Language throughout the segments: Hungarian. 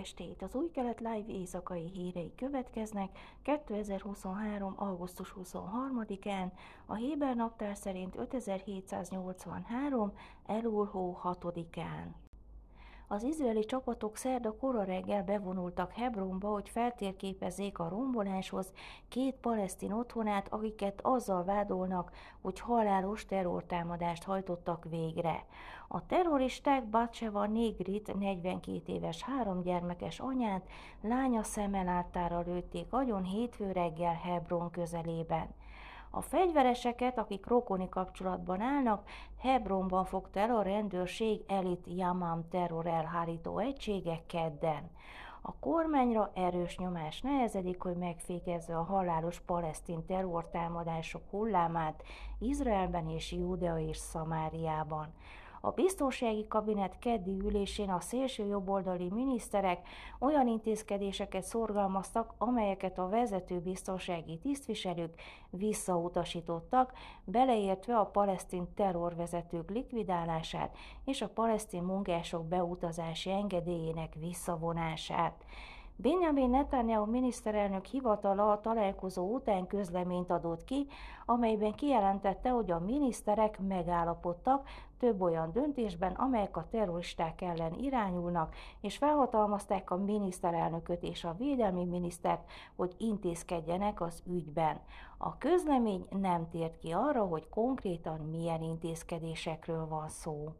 estét! Az új kelet live éjszakai hírei következnek 2023. augusztus 23-án, a Héber naptár szerint 5783. Elul hó 6-án. Az izraeli csapatok szerda kora reggel bevonultak Hebronba, hogy feltérképezzék a romboláshoz két palesztin otthonát, akiket azzal vádolnak, hogy halálos terrortámadást hajtottak végre. A terroristák Batseva Négrit, 42 éves három gyermekes anyát, lánya szeme láttára lőtték agyon hétfő reggel Hebron közelében. A fegyvereseket, akik rokoni kapcsolatban állnak, Hebronban fogta el a rendőrség elit Yamam terror elhárító egysége kedden. A kormányra erős nyomás nehezedik, hogy megfékezze a halálos palesztin terrortámadások hullámát Izraelben és Judea és Szamáriában. A biztonsági kabinet keddi ülésén a szélső jobboldali miniszterek olyan intézkedéseket szorgalmaztak, amelyeket a vezető biztonsági tisztviselők visszautasítottak, beleértve a palesztin terrorvezetők likvidálását és a palesztin munkások beutazási engedélyének visszavonását. Benjamin Netanyahu miniszterelnök hivatala a találkozó után közleményt adott ki, amelyben kijelentette, hogy a miniszterek megállapodtak több olyan döntésben, amelyek a terroristák ellen irányulnak, és felhatalmazták a miniszterelnököt és a védelmi minisztert, hogy intézkedjenek az ügyben. A közlemény nem tért ki arra, hogy konkrétan milyen intézkedésekről van szó.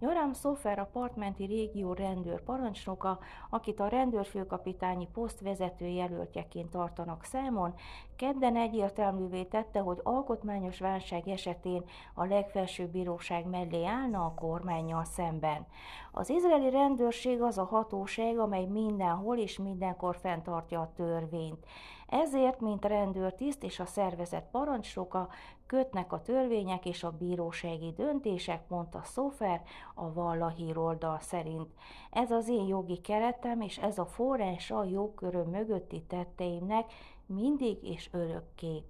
Nyoram Szofer a partmenti régió rendőr parancsnoka, akit a rendőrfőkapitányi poszt vezető jelöltjeként tartanak számon, kedden egyértelművé tette, hogy alkotmányos válság esetén a legfelsőbb bíróság mellé állna a kormányjal szemben. Az izraeli rendőrség az a hatóság, amely mindenhol és mindenkor fenntartja a törvényt. Ezért, mint rendőrtiszt és a szervezet parancsnoka, kötnek a törvények és a bírósági döntések, mondta Szofer a Vallahi oldal szerint. Ez az én jogi keretem, és ez a forrása a jogköröm mögötti tetteimnek mindig és örökké.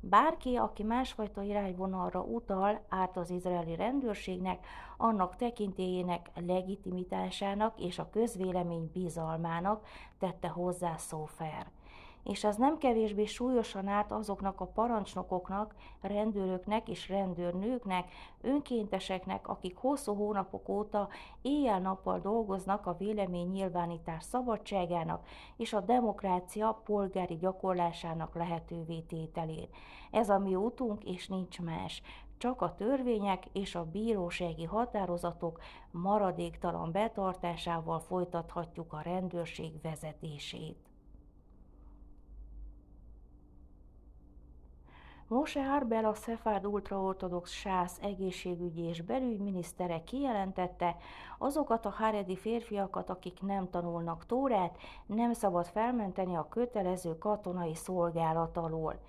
Bárki, aki másfajta irányvonalra utal, árt az izraeli rendőrségnek, annak tekintélyének legitimitásának és a közvélemény bizalmának tette hozzá Szófer és ez nem kevésbé súlyosan árt azoknak a parancsnokoknak, rendőröknek és rendőrnőknek, önkénteseknek, akik hosszú hónapok óta éjjel-nappal dolgoznak a vélemény nyilvánítás szabadságának és a demokrácia polgári gyakorlásának lehetővé tételén. Ez a mi útunk, és nincs más csak a törvények és a bírósági határozatok maradéktalan betartásával folytathatjuk a rendőrség vezetését. Mose Arbel a Szefárd ultraortodox sász egészségügyi és belügyminisztere kijelentette, azokat a háredi férfiakat, akik nem tanulnak tórát, nem szabad felmenteni a kötelező katonai szolgálat alól.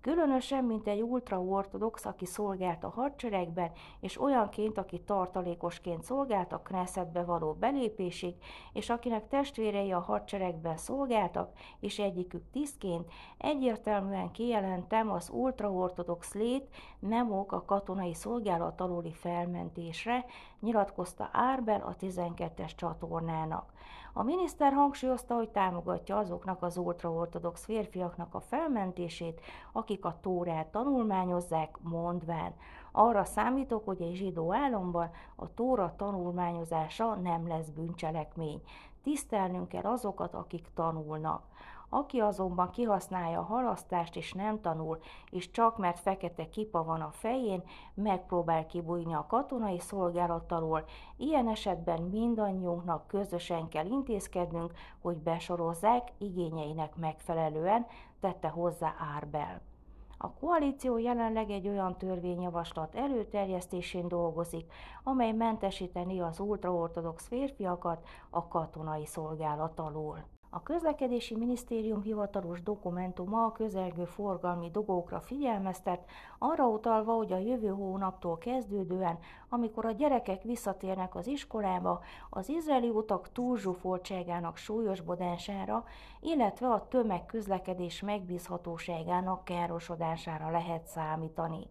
Különösen, mint egy ultraortodox, aki szolgált a hadseregben, és olyanként, aki tartalékosként szolgált a Knessetbe való belépésig, és akinek testvérei a hadseregben szolgáltak, és egyikük tisztként, egyértelműen kijelentem az ultraortodox lét nem ok a katonai szolgálat aluli felmentésre, nyilatkozta Árbel a 12-es csatornának. A miniszter hangsúlyozta, hogy támogatja azoknak az ultraortodox férfiaknak a felmentését, akik a tórát tanulmányozzák, mondván. Arra számítok, hogy egy zsidó államban a tóra tanulmányozása nem lesz bűncselekmény. Tisztelnünk kell azokat, akik tanulnak. Aki azonban kihasználja a halasztást és nem tanul, és csak mert fekete kipa van a fején, megpróbál kibújni a katonai szolgálat alól, ilyen esetben mindannyiunknak közösen kell intézkednünk, hogy besorozzák igényeinek megfelelően, tette hozzá Árbel. A koalíció jelenleg egy olyan törvényjavaslat előterjesztésén dolgozik, amely mentesíteni az ultraortodox férfiakat a katonai szolgálat alól. A közlekedési minisztérium hivatalos dokumentuma a közelgő forgalmi dugókra figyelmeztet, arra utalva, hogy a jövő hónaptól kezdődően, amikor a gyerekek visszatérnek az iskolába, az izraeli utak túlzsúfoltságának súlyosbodására, illetve a tömegközlekedés megbízhatóságának károsodására lehet számítani.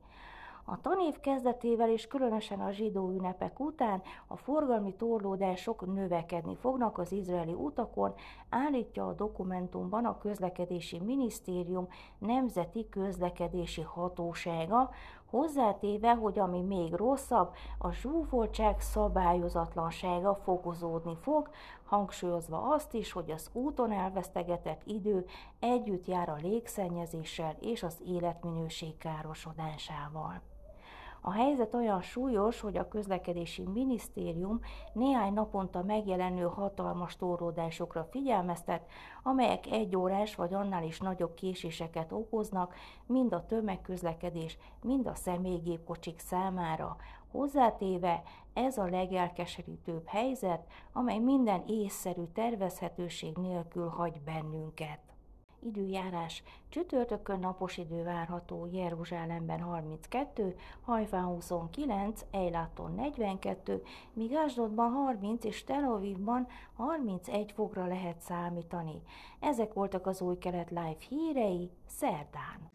A tanév kezdetével és különösen a zsidó ünnepek után a forgalmi torlódások növekedni fognak az izraeli utakon, állítja a dokumentumban a közlekedési minisztérium nemzeti közlekedési hatósága, hozzátéve, hogy ami még rosszabb, a zsúfoltság szabályozatlansága fokozódni fog, hangsúlyozva azt is, hogy az úton elvesztegetett idő együtt jár a légszennyezéssel és az életminőség károsodásával. A helyzet olyan súlyos, hogy a közlekedési minisztérium néhány naponta megjelenő hatalmas torlódásokra figyelmeztet, amelyek egy órás vagy annál is nagyobb késéseket okoznak, mind a tömegközlekedés, mind a személygépkocsik számára. Hozzátéve ez a legelkeserítőbb helyzet, amely minden észszerű tervezhetőség nélkül hagy bennünket. Időjárás. Csütörtökön napos idő várható Jeruzsálemben 32, Hajfán 29, Eiláton 42, míg Ásdodban 30 és Tel Avivban 31 fokra lehet számítani. Ezek voltak az új kelet live hírei szerdán.